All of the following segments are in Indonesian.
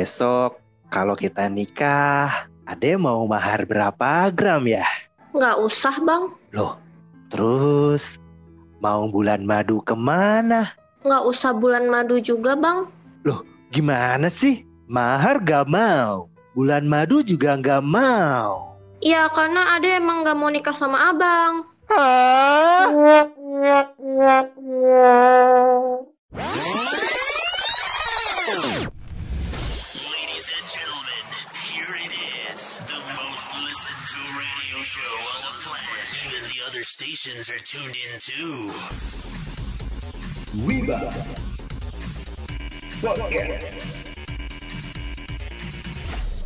besok kalau kita nikah, Ade mau mahar berapa gram ya? Nggak usah, Bang. Loh, terus mau bulan madu ke mana? Nggak usah bulan madu juga, Bang. Gimana sih? Mahar gak mau, bulan madu juga gak mau. Ya, karena Ade emang nggak mau nikah sama Abang. Hah? Show on the planet. Even the other stations are tuned in too.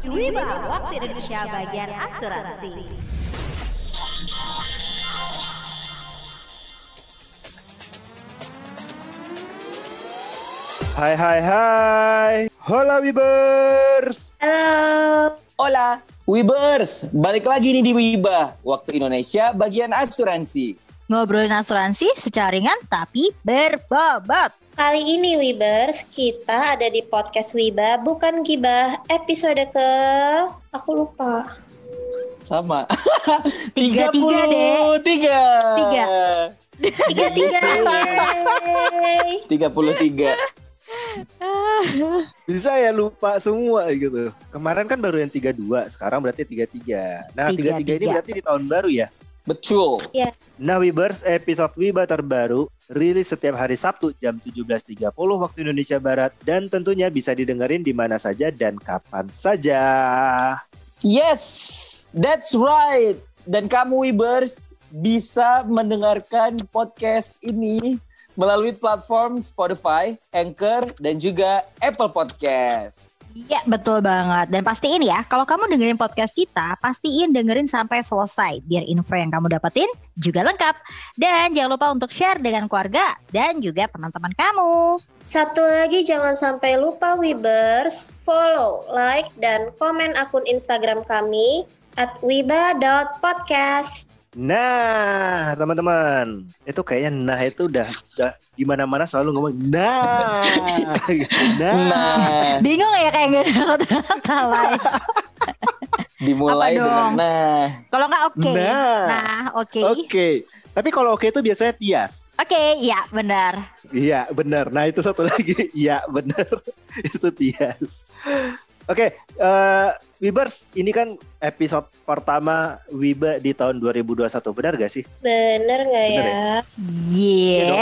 Wiba, waktu Indonesia bagian asuransi. Hai hai hai. Hola Wibers. Halo. Hola, Wibers, balik lagi nih di Wiba, waktu Indonesia bagian asuransi. Ngobrolin asuransi secara ringan tapi berbobot. Kali ini Wibers, kita ada di podcast Wiba, bukan Gibah, episode ke... Aku lupa. Sama. Tiga, tiga deh. Tiga. Tiga. Tiga-tiga, yeay. 33. Bisa ya lupa semua gitu. Kemarin kan baru yang 32, sekarang berarti 33. Nah, 33 ini 33. berarti di tahun baru ya. Betul. Nah, Wibers, episode Wiba terbaru rilis setiap hari Sabtu jam 17.30 waktu Indonesia Barat dan tentunya bisa didengerin di mana saja dan kapan saja. Yes, that's right. Dan kamu Wibers bisa mendengarkan podcast ini melalui platform Spotify, Anchor, dan juga Apple Podcast. Iya betul banget Dan pastiin ya Kalau kamu dengerin podcast kita Pastiin dengerin sampai selesai Biar info yang kamu dapetin juga lengkap Dan jangan lupa untuk share dengan keluarga Dan juga teman-teman kamu Satu lagi jangan sampai lupa Wibers, follow, like, dan komen akun Instagram kami at wiba.podcast. Nah, teman-teman, itu kayaknya nah itu udah, udah gimana mana selalu ngomong nah, gitu. nah. Nah, Bingung ya kayak gak ada kata-kata lain dimulai dengan dong? nah. Kalau nggak oke Nah. Nah oke Oke, tapi kalau oke itu biasanya tias. Oke ya benar Iya, benar. Nah, itu satu lagi. Iya, benar. itu tias. Oke, eh Wibers, ini kan episode pertama Wiba di tahun 2021, benar gak sih? Bener nggak Bener ya? Yeah dong,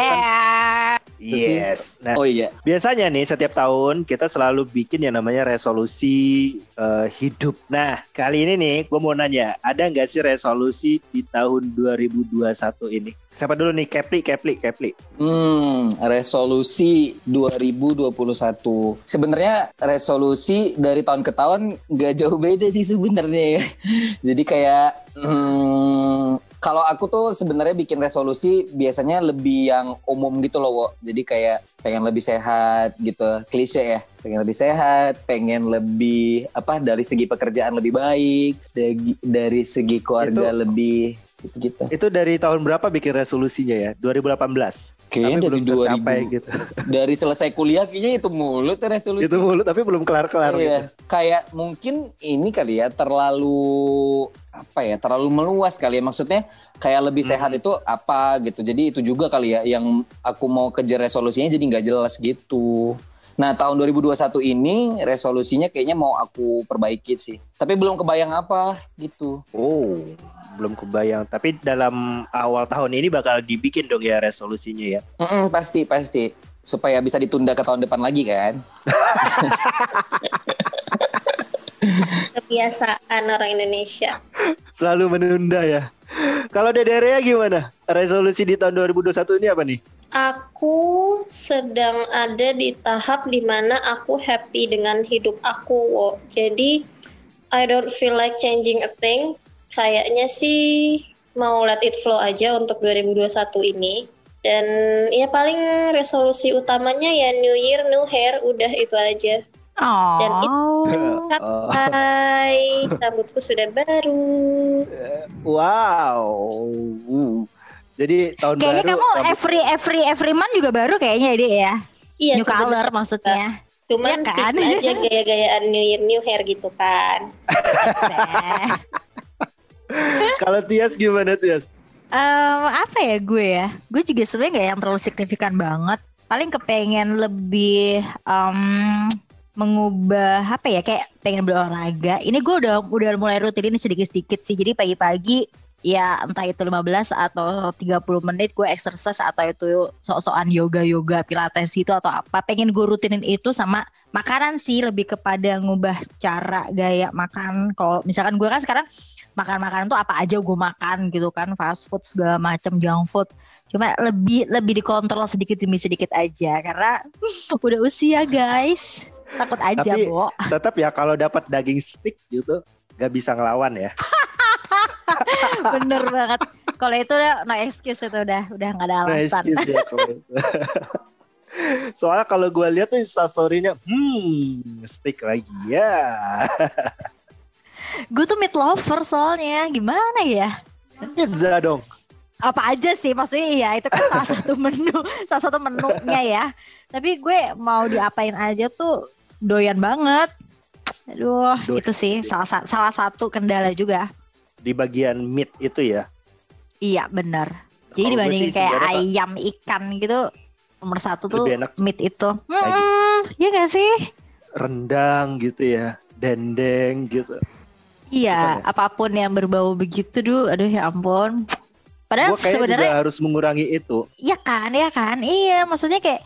Yes. Nah, Oh iya. biasanya nih setiap tahun kita selalu bikin yang namanya resolusi eh, hidup. Nah, kali ini nih gue mau nanya, ada nggak sih resolusi di tahun 2021 ini? Siapa dulu nih? Kepli, Kepli, Kepli. Hmm, resolusi 2021. Sebenarnya resolusi dari tahun ke tahun gak jauh beda sih sebenarnya Jadi kayak hmm, kalau aku tuh sebenarnya bikin resolusi biasanya lebih yang umum gitu loh, Wo. Jadi kayak pengen lebih sehat gitu, klise ya. Pengen lebih sehat, pengen lebih apa dari segi pekerjaan lebih baik, dari, dari segi keluarga Itu- lebih gitu-gitu. Itu dari tahun berapa bikin resolusinya ya? 2018. Kayaknya tapi dari belum tercapai 2000 gitu. dari selesai kuliah kayaknya itu mulu tuh resolusi. itu mulu tapi belum kelar-kelar gitu. Iya, kayak mungkin ini kali ya terlalu apa ya terlalu meluas kali ya maksudnya kayak lebih Hmm. sehat itu apa gitu jadi itu juga kali ya yang aku mau kejar resolusinya jadi nggak jelas gitu nah tahun 2021 ini resolusinya kayaknya mau aku perbaiki sih tapi belum kebayang apa gitu Oh, belum kebayang. Tapi dalam awal tahun ini bakal dibikin dong ya resolusinya ya. Mm-mm, pasti pasti supaya bisa ditunda ke tahun depan lagi kan Kebiasaan orang Indonesia. Selalu menunda ya. Kalau Dederea gimana? Resolusi di tahun 2021 ini apa nih? Aku sedang ada di tahap di mana aku happy dengan hidup aku. Wo. Jadi I don't feel like changing a thing. Kayaknya sih mau let it flow aja untuk 2021 ini. Dan ya paling resolusi utamanya ya New Year, New Hair, udah itu aja. Dan Oh Oh. Hai, rambutku sudah baru. Wow. Uh. Jadi tahun Kayaknya baru kamu rambut- every every every month juga baru kayaknya ya Dek ya Iya, New color maksudnya Cuman Iya kan? aja gaya-gayaan New Year New Hair gitu kan. Kalau Tias gimana Tias? Em, apa ya gue ya? Gue juga sebenarnya nggak yang terlalu signifikan banget. Paling kepengen lebih em, mengubah apa ya? Kayak pengen berolahraga. Ini gue udah udah mulai rutinin sedikit-sedikit sih. Jadi pagi-pagi ya entah itu 15 atau 30 menit gue exercise atau itu sok-sokan yoga-yoga pilates gitu atau apa. Pengen gue rutinin itu sama makanan sih lebih kepada ngubah cara gaya makan. Kalau misalkan gue kan sekarang makan makanan tuh apa aja gue makan gitu kan fast food segala macam junk food cuma lebih lebih dikontrol sedikit demi sedikit aja karena udah usia guys takut aja Tapi- Bo Tetap ya kalau dapat daging stick gitu gak bisa ngelawan ya. bener banget kalau itu udah no excuse itu udah udah nggak ada alasan excuse ya. Soalnya kalau gue lihat tuh instastorynya, hmm, stick lagi ya. gue tuh meat lover soalnya gimana ya Pizza dong. apa aja sih maksudnya ya itu kan salah satu menu salah satu menunya ya tapi gue mau diapain aja tuh doyan banget aduh Doyan. itu sih salah sa- salah satu kendala juga Di bagian meat itu ya. iya benar jadi gue dibandingin sih kayak ayam ikan gitu nomor satu tuh enak meat itu hmm, iya gak sih rendang gitu ya. Dendeng gitu. iya Bukan ya? apa pun yang berbau begitu duh aduh ya ampun padahal sebenarnya harus mengurangi itu. Iya kan, iya kan, iya. Maksudnya kayak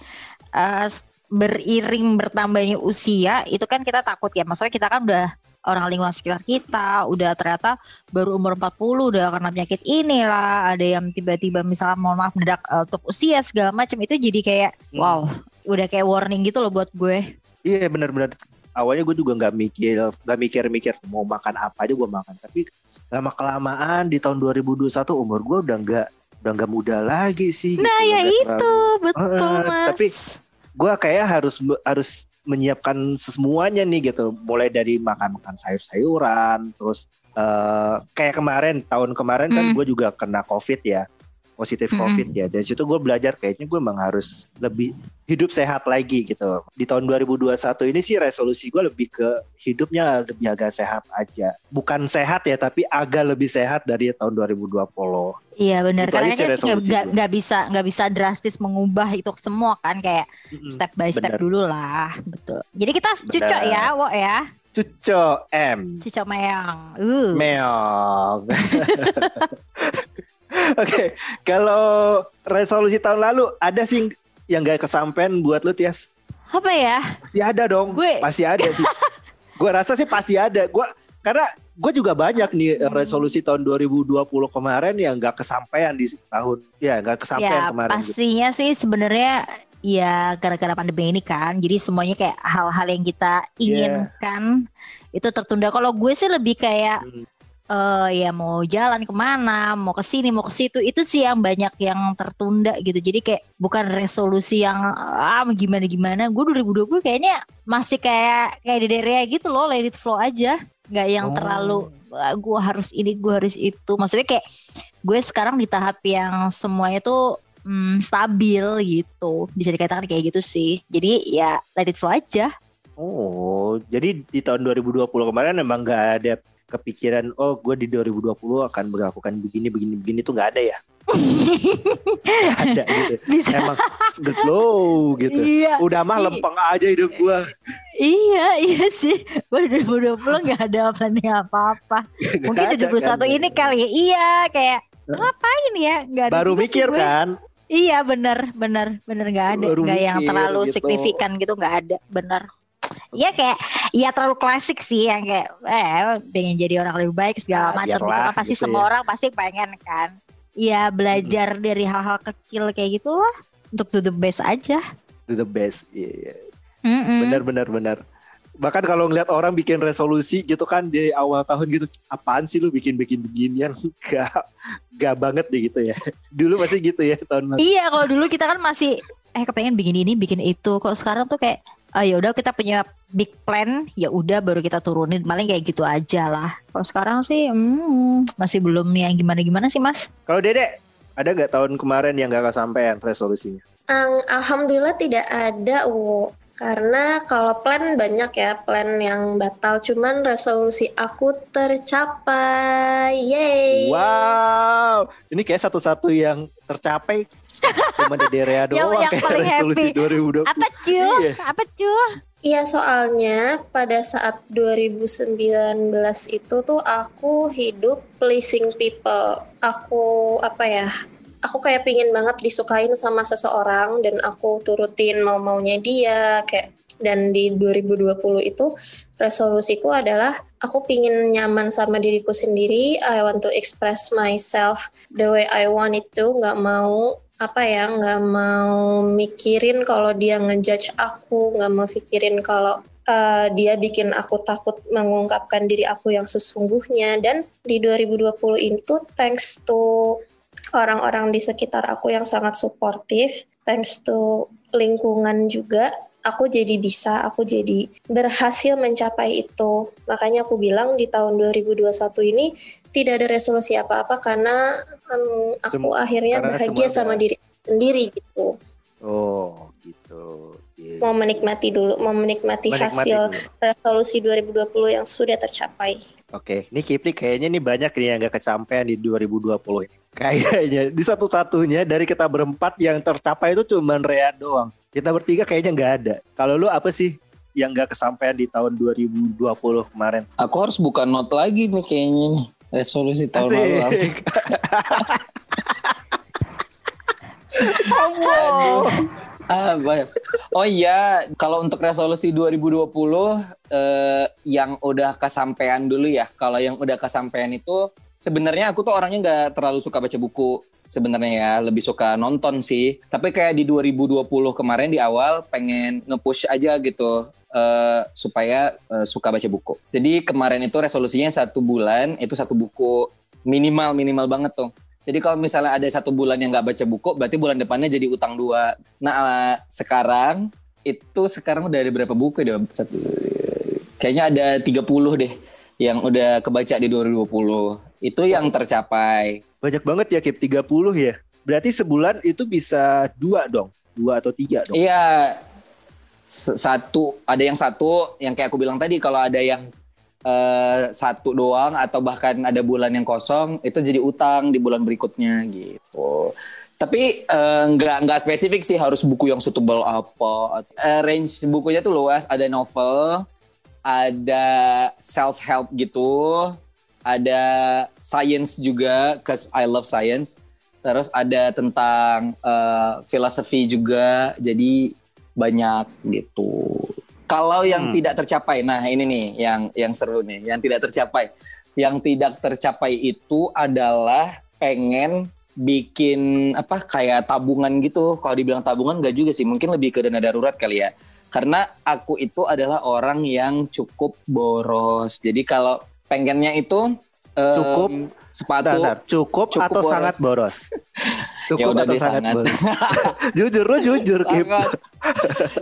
s- beriring bertambahnya usia itu kan kita takut ya. Maksudnya kita kan udah orang lingkungan sekitar kita, udah ternyata baru umur 40 udah kena penyakit inilah, ada yang tiba-tiba misalnya mohon maaf mendadak eh, untuk usia segala macam itu jadi kayak Hmm. wow, udah kayak warning gitu loh buat gue. Iya benar-benar. Awalnya gue juga nggak mikir, nggak mikir-mikir mau makan apa aja gue makan. Tapi lama kelamaan di tahun 2021 umur gue udah nggak udah nggak muda lagi sih. Nah, gitu. ya itu terlalu- betul, Eh, Mas. tapi gue kayak harus harus menyiapkan semuanya nih gitu. Mulai dari makan-makan sayur-sayuran, terus eh, kayak kemarin tahun kemarin kan Hmm. gue juga kena covid ya, positif Mm-mm. covid ya. Dari situ gue belajar kayaknya gue emang harus lebih hidup sehat lagi gitu. Di tahun 2021 ini sih resolusi gue lebih ke hidupnya lebih agak sehat aja. Bukan sehat ya, tapi agak lebih sehat dari tahun 2020. Iya benar, karena kan nggak bisa nggak bisa drastis mengubah itu semua kan kayak Mm-mm. step by step bener. dulu lah, betul. Jadi kita cucok ya, Wo ya. Cuco M. Cicok meong. Uh. Meong. Oke, kalau resolusi tahun lalu ada sih yang gak kesampaian buat lu Tias? Apa ya? Pasti ada dong. Gue- Pasti ada sih. gue rasa sih pasti ada. Gue karena gue juga banyak nih Hmm. resolusi tahun 2020 kemarin yang gak kesampaian di tahun ya gak kesampaian Ya kemarin. gitu. pastinya sih sebenarnya ya gara-gara pandemi ini kan. Jadi semuanya kayak hal-hal yang kita inginkan itu tertunda. Kalau gue sih lebih kayak Hmm. Eh ya mau jalan ke mana, mau ke sini, mau ke situ, itu sih yang banyak yang tertunda gitu. Jadi kayak bukan resolusi yang ah gimana gimana. Gue 2020 kayaknya masih kayak kayak di Rea gitu loh, let it flow aja, nggak yang Oh. terlalu gue harus ini, gue harus itu. Maksudnya kayak gue sekarang di tahap yang semuanya tuh mm, stabil gitu, bisa dikatakan kayak gitu sih. Jadi ya let it flow aja. Oh, jadi di tahun 2020 kemarin emang gak ada kepikiran oh gue di 2020 akan melakukan begini begini begini tuh nggak ada ya Nggak ada gitu Bisa. emang the flow gitu Iya. udah mah lempeng aja hidup gue Iya, iya sih. Gue 2020 gak ada planning apa-apa. Mungkin di 2021 ini kali ya. Iya, kayak ngapain ya? Gak ada baru mikir gue. kan Iya, bener, bener, bener gak ada. Baru Gak yang terlalu gitu. signifikan gitu gak ada, bener. Iya kayak, iya terlalu klasik sih yang kayak, eh pengen jadi orang lebih baik segala Ah, macam gitu. Pasti gitu semua ya. orang pasti pengen kan. Iya belajar dari hal-hal kecil kayak gitu lah. Untuk do the best aja. do the best iya iya. Mm-mm. benar benar benar bahkan kalau ngeliat orang bikin resolusi gitu kan di awal tahun gitu apaan sih lu bikin bikin beginian gak gak banget deh gitu ya dulu masih gitu ya tahun Iya, kalau dulu kita kan masih eh kepengen bikin ini, bikin itu. Kok sekarang tuh kayak ah ya udah kita punya big plan, ya udah baru kita turunin. Paling kayak gitu aja lah. Kalau sekarang sih hmm, masih belum yang gimana-gimana sih, Mas. kalau dede ada gak tahun kemarin yang gak kesampaian resolusinya Ang- Alhamdulillah tidak ada, Wo. Karena kalau plan banyak ya, plan yang batal. Cuman resolusi aku tercapai. Yeay. Wow, ini kayak satu-satu yang tercapai cuma di Derea Yang- doang yang kayak paling resolusi happy. 2020. Apa cuy? Iya. Apa cuy? Iya soalnya pada saat 2019 itu tuh aku hidup pleasing people. Aku apa ya? Aku kayak pingin banget disukain sama seseorang dan aku turutin mau-maunya dia kayak dan di 2020 itu resolusiku adalah aku pingin nyaman sama diriku sendiri. I want to express myself the way I want it to. Nggak mau apa ya nggak mau mikirin kalau dia ngejudge aku nggak mau pikirin kalau uh, dia bikin aku takut mengungkapkan diri aku yang sesungguhnya. Dan di 2020 itu thanks to orang-orang di sekitar aku yang sangat suportif thanks to lingkungan juga aku jadi bisa aku jadi berhasil mencapai itu. Makanya aku bilang di tahun 2021 ini tidak ada resolusi apa-apa karena em, aku Sem- akhirnya karena bahagia sama ada. diri sendiri gitu. Oh, gitu. Iya. Mau menikmati dulu, mau menikmati, Menikmati hasil dulu. resolusi 2020 yang sudah tercapai. Oke, ini Kipli kayaknya nih banyak nih yang gak kecapean di 2020 ini. Kayaknya di satu-satunya dari kita berempat yang tercapai itu cuma Rea doang. Kita bertiga kayaknya nggak ada. Kalau lu apa sih yang gak kesampaian di tahun 2020 kemarin? Aku harus buka note lagi nih kayaknya nih. Resolusi tahun lalu. Asik. Sombong. Ah, banyak. Oh iya, kalau untuk resolusi 2020 eh, yang udah kesampaian dulu ya. Kalau yang udah kesampaian itu sebenarnya aku tuh orangnya nggak terlalu suka baca buku sebenarnya ya, lebih suka nonton sih. Tapi kayak di 2020 kemarin di awal pengen nge-push aja gitu eh, supaya eh, suka baca buku. Jadi kemarin itu resolusinya satu bulan itu satu buku minimal minimal banget tuh. Jadi kalau misalnya ada satu bulan yang nggak baca buku, berarti bulan depannya jadi utang dua. Nah eh, sekarang itu sekarang udah ada berapa buku deh? Satu, kayaknya ada 30 deh yang udah kebaca di 2020. Itu yang tercapai. Banyak banget ya Kip, 30 ya. Berarti sebulan itu bisa dua dong. Dua atau tiga dong. Iya, satu ada yang satu yang kayak aku bilang tadi kalau ada yang eh, satu doang atau bahkan ada bulan yang kosong itu jadi utang di bulan berikutnya gitu. Tapi eh, nggak nggak spesifik sih harus buku yang suitable apa. Eh, range bukunya tuh luas. Ada novel, ada self help gitu, ada science juga, cause I love science. Terus ada tentang eh, filosofi juga, jadi banyak gitu. Kalau yang Hmm. tidak tercapai, nah ini nih yang yang seru nih, yang tidak tercapai. Yang tidak tercapai itu adalah pengen bikin apa kayak tabungan gitu. Kalau dibilang tabungan nggak juga sih, mungkin lebih ke dana darurat kali ya. Karena aku itu adalah orang yang cukup boros. Jadi kalau pengennya itu em, Cukup? sepatu Bentar, cukup, Cukup atau boros. sangat boros? Cukup Ya udah deh, sangat, sangat. jujur, lu jujur Kip.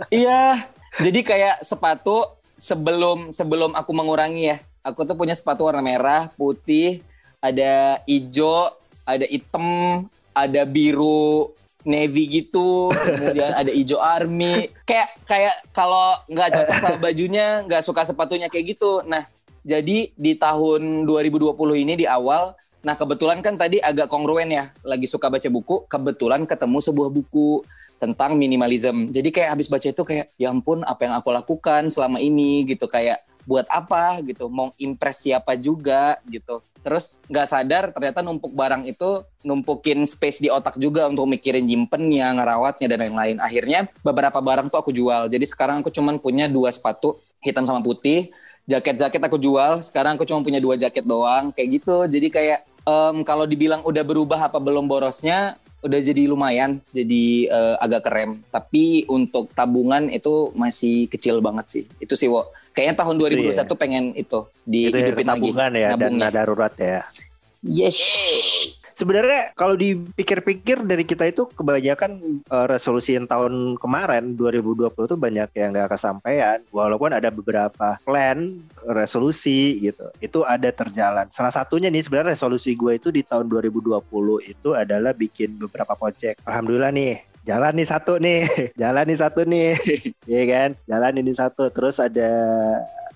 Iya, jadi kayak sepatu sebelum sebelum aku mengurangi ya. Aku tuh punya sepatu warna merah, putih, ada hijau, ada hitam, ada biru navy gitu, kemudian ada hijau army. Kayak kayak kalau nggak cocok sama bajunya, nggak suka sepatunya kayak gitu. Nah, jadi di tahun 2020 ini di awal Nah kebetulan kan tadi agak kongruen ya, lagi suka baca buku, kebetulan ketemu sebuah buku tentang minimalism. Jadi kayak habis baca itu kayak, ya ampun apa yang aku lakukan selama ini gitu, kayak buat apa gitu, mau impress siapa juga gitu. Terus nggak sadar ternyata numpuk barang itu numpukin space di otak juga untuk mikirin nyimpennya, ngerawatnya dan lain-lain. Akhirnya beberapa barang tuh aku jual. Jadi sekarang aku cuman punya dua sepatu hitam sama putih. Jaket-jaket aku jual. Sekarang aku cuma punya dua jaket doang, kayak gitu. Jadi kayak em, kalau dibilang udah berubah apa belum borosnya, udah jadi lumayan, jadi eh, agak kerem. Tapi untuk tabungan itu masih kecil banget sih. Itu sih, Wo. Kayaknya tahun 2021 pengen itu Itu ya, dihidupin lagi. tabungan ya, dana darurat ya. Yes. Sebenarnya kalau dipikir-pikir dari kita itu kebanyakan eh, resolusi yang tahun kemarin 2020 itu banyak yang nggak kesampaian. Walaupun ada beberapa plan resolusi gitu, itu ada terjalan. Salah satunya nih sebenarnya resolusi gue itu di tahun 2020 itu adalah bikin beberapa project. Alhamdulillah nih jalan nih satu nih, jalan nih satu nih, Iya kan? Jalan ini satu, terus ada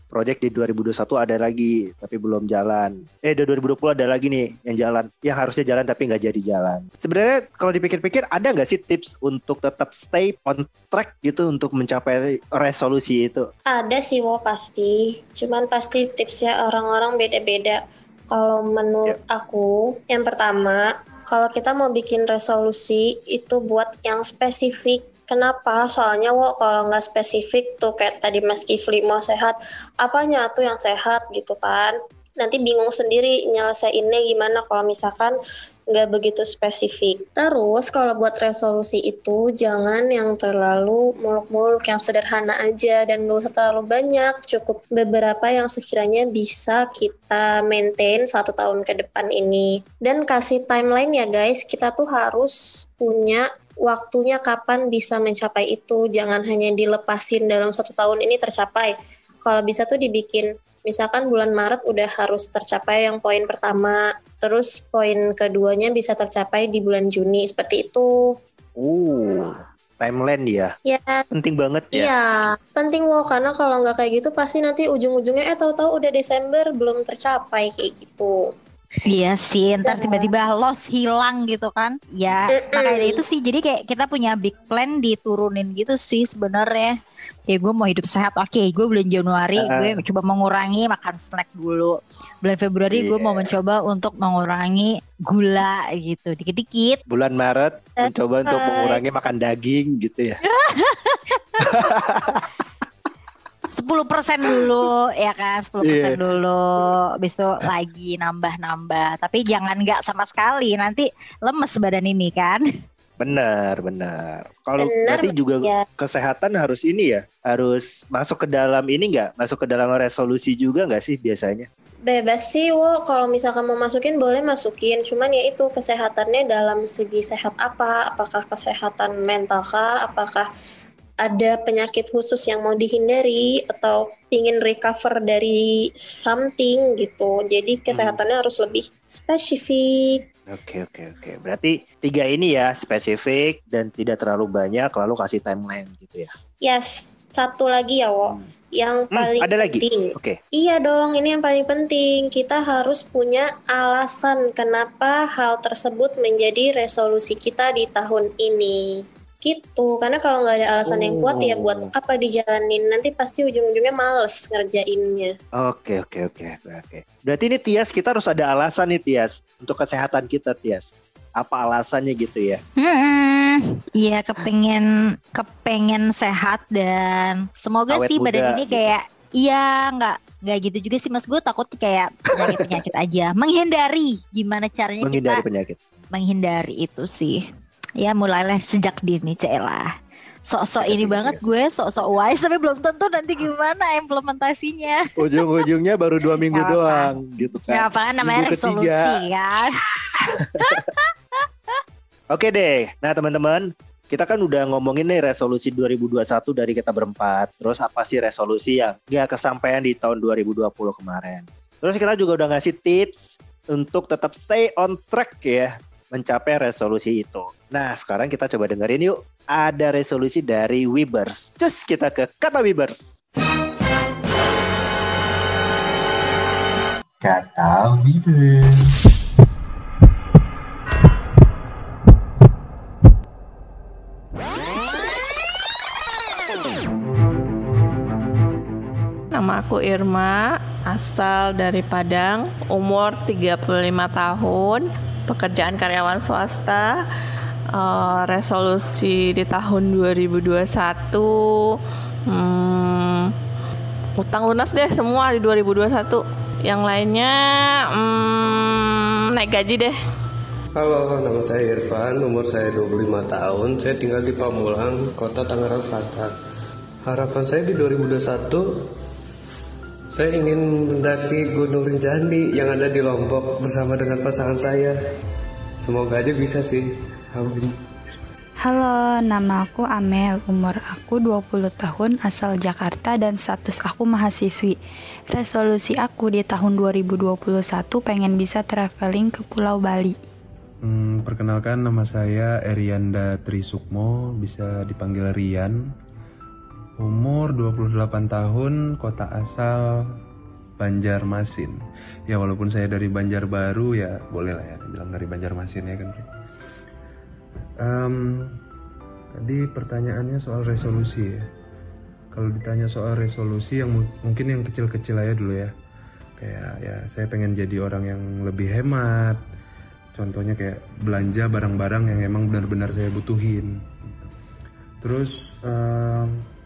project di 2021 ada lagi tapi belum jalan. Eh di 2020 ada lagi nih yang jalan, yang harusnya jalan tapi nggak jadi jalan. Sebenarnya kalau dipikir-pikir ada nggak sih tips untuk tetap stay on track gitu untuk mencapai resolusi itu? Ada sih wo pasti. Cuman pasti tipsnya orang-orang beda-beda. Kalau menurut aku, yang pertama, kalau kita mau bikin resolusi itu buat yang spesifik. Kenapa? Soalnya wo kalau nggak spesifik tuh kayak tadi Mas Kifli mau sehat, apanya tuh yang sehat gitu kan? Nanti bingung sendiri nyelesainnya gimana kalau misalkan nggak begitu spesifik. Terus kalau buat resolusi itu jangan yang terlalu muluk-muluk, yang sederhana aja dan nggak usah terlalu banyak. Cukup beberapa yang sekiranya bisa kita maintain satu tahun ke depan ini. Dan kasih timeline ya guys, kita tuh harus punya waktunya kapan bisa mencapai itu. Jangan hanya dilepasin dalam satu tahun ini tercapai. Kalau bisa tuh dibikin misalkan bulan Maret udah harus tercapai yang poin pertama, terus poin keduanya bisa tercapai di bulan Juni seperti itu. Uh, timeline ya. Ya, Penting banget ya. iya, penting loh karena kalau nggak kayak gitu pasti nanti ujung-ujungnya eh tahu-tahu udah Desember belum tercapai kayak gitu. Iya sih, ntar tiba-tiba loss hilang gitu kan. Ya, makanya itu sih. Jadi kayak kita punya big plan diturunin gitu sih sebenarnya. Ya gue mau hidup sehat. Oke, gue bulan Januari Uh-uh. gue coba mengurangi makan snack dulu. Bulan Februari gue Iya. mau mencoba untuk mengurangi gula gitu, dikit-dikit. Bulan Maret mencoba untuk mengurangi makan daging gitu ya. 10% dulu ya kan 10% Iya. dulu habis itu lagi nambah-nambah tapi jangan nggak sama sekali nanti lemes badan ini kan Benar, benar. Kalau berarti juga ya. kesehatan harus ini ya, harus masuk ke dalam ini nggak? Masuk ke dalam resolusi juga nggak sih biasanya? Bebas sih, wo. Kalau misalkan mau masukin boleh masukin. Cuman ya itu kesehatannya dalam segi sehat apa? Apakah kesehatan mental kah? Apakah ada penyakit khusus yang mau dihindari atau ingin recover dari something gitu. Jadi kesehatannya harus lebih spesifik. Oke, oke, oke. Berarti tiga ini ya, spesifik dan tidak terlalu banyak, lalu kasih timeline gitu ya. Yes, satu lagi ya, wo. Yang Hmm, paling ada lagi? penting. Oke. Iya dong, ini yang paling penting. Kita harus punya alasan kenapa hal tersebut menjadi resolusi kita di tahun ini. Gitu, karena kalau nggak ada alasan yang kuat ya buat Oh. apa dijalanin. Nanti pasti ujung-ujungnya males ngerjainnya. Oke, oke, oke, oke. Berarti ini Tias kita harus ada alasan nih Tias untuk kesehatan kita Tias. Apa alasannya gitu ya? Hmm, iya kepengen kepengen sehat dan semoga Awet sih badan muda, ini gitu. kayak iya nggak nggak gitu juga sih mas gue takut kayak penyakit penyakit aja menghindari gimana caranya Menghindari kita penyakit. menghindari itu sih ya mulailah sejak dini Cela sok-sok Siap, ini siap, banget gue sok-sok wise tapi belum tentu nanti gimana implementasinya Ujung-ujungnya baru dua minggu apa-apa. doang gitu Nggak kan. apa kan namanya Minggu resolusi ketiga. kan Oke deh. Nah teman-teman, kita kan udah ngomongin nih resolusi 2021 dari kita berempat. Terus apa sih resolusi yang gak kesampaian di tahun 2020 kemarin. Terus kita juga udah ngasih tips untuk tetap stay on track ya mencapai resolusi itu. Nah sekarang kita coba dengerin yuk. Ada resolusi dari Webers. Terus kita ke kata Webers. Kata Wibers. Nama aku Irma, asal dari Padang, umur 35 tahun, pekerjaan karyawan swasta, eh, resolusi di tahun 2021, hmm, utang lunas deh semua di 2021. Yang lainnya hmm, naik gaji deh. Halo, nama saya Irfan, umur saya 25 tahun, saya tinggal di Pamulang, kota Tangerang Selatan. Harapan saya di 2021, saya ingin mendaki Gunung Rinjani yang ada di Lombok bersama dengan pasangan saya. Semoga aja bisa sih. Amin. Halo, nama aku Amel, umur aku 20 tahun, asal Jakarta dan status aku mahasiswi. Resolusi aku di tahun 2021 pengen bisa traveling ke Pulau Bali. Hmm, perkenalkan nama saya Erianda Trisukmo, bisa dipanggil Rian. Umur 28 tahun, kota asal Banjarmasin. Ya walaupun saya dari Banjarbaru ya boleh lah ya bilang dari Banjarmasin ya kan. Em, tadi pertanyaannya soal resolusi ya. Kalau ditanya soal resolusi yang mu- mungkin yang kecil-kecil aja dulu ya. Kayak ya saya pengen jadi orang yang lebih hemat. Contohnya kayak belanja barang-barang yang emang benar-benar saya butuhin. Terus em,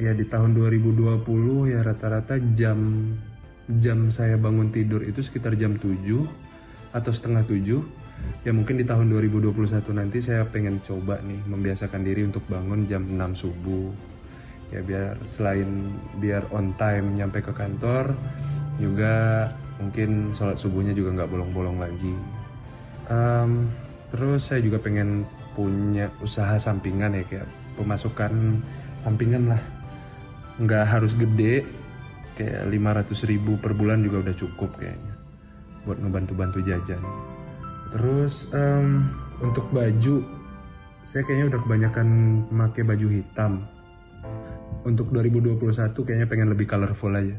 ya di tahun 2020 ya rata-rata jam jam saya bangun tidur itu sekitar jam 7 atau setengah 7 ya mungkin di tahun 2021 nanti saya pengen coba nih membiasakan diri untuk bangun jam 6 subuh. Ya biar selain biar on time nyampe ke kantor juga mungkin sholat subuhnya juga nggak bolong-bolong lagi. Em, terus saya juga pengen punya usaha sampingan ya kayak pemasukan sampingan lah nggak harus gede kayak 500 ribu per bulan juga udah cukup kayaknya buat ngebantu-bantu jajan. Terus em, untuk baju saya kayaknya udah kebanyakan memakai baju hitam. Untuk 2021 kayaknya pengen lebih colorful aja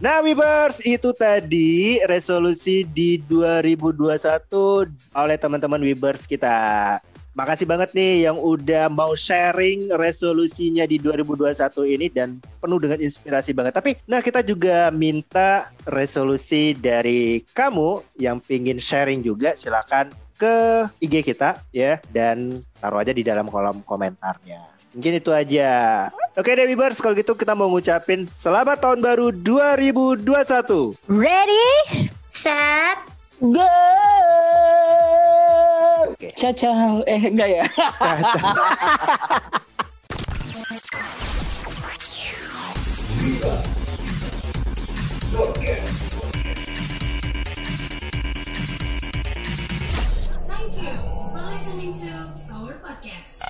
Nah, Wibers, itu tadi resolusi di 2021 oleh teman-teman Wibers kita. Makasih banget nih yang udah mau sharing resolusinya di 2021 ini dan penuh dengan inspirasi banget. Tapi, nah kita juga minta resolusi dari kamu yang pingin sharing juga, silakan ke IG kita ya dan taruh aja di dalam kolom komentarnya. Mungkin itu aja. Oke deh Wibers, kalau gitu kita mau ngucapin selamat tahun baru 2021. Ready? Set. Go! Oke. Ciao, eh enggak ya? Thank you for listening to our podcast.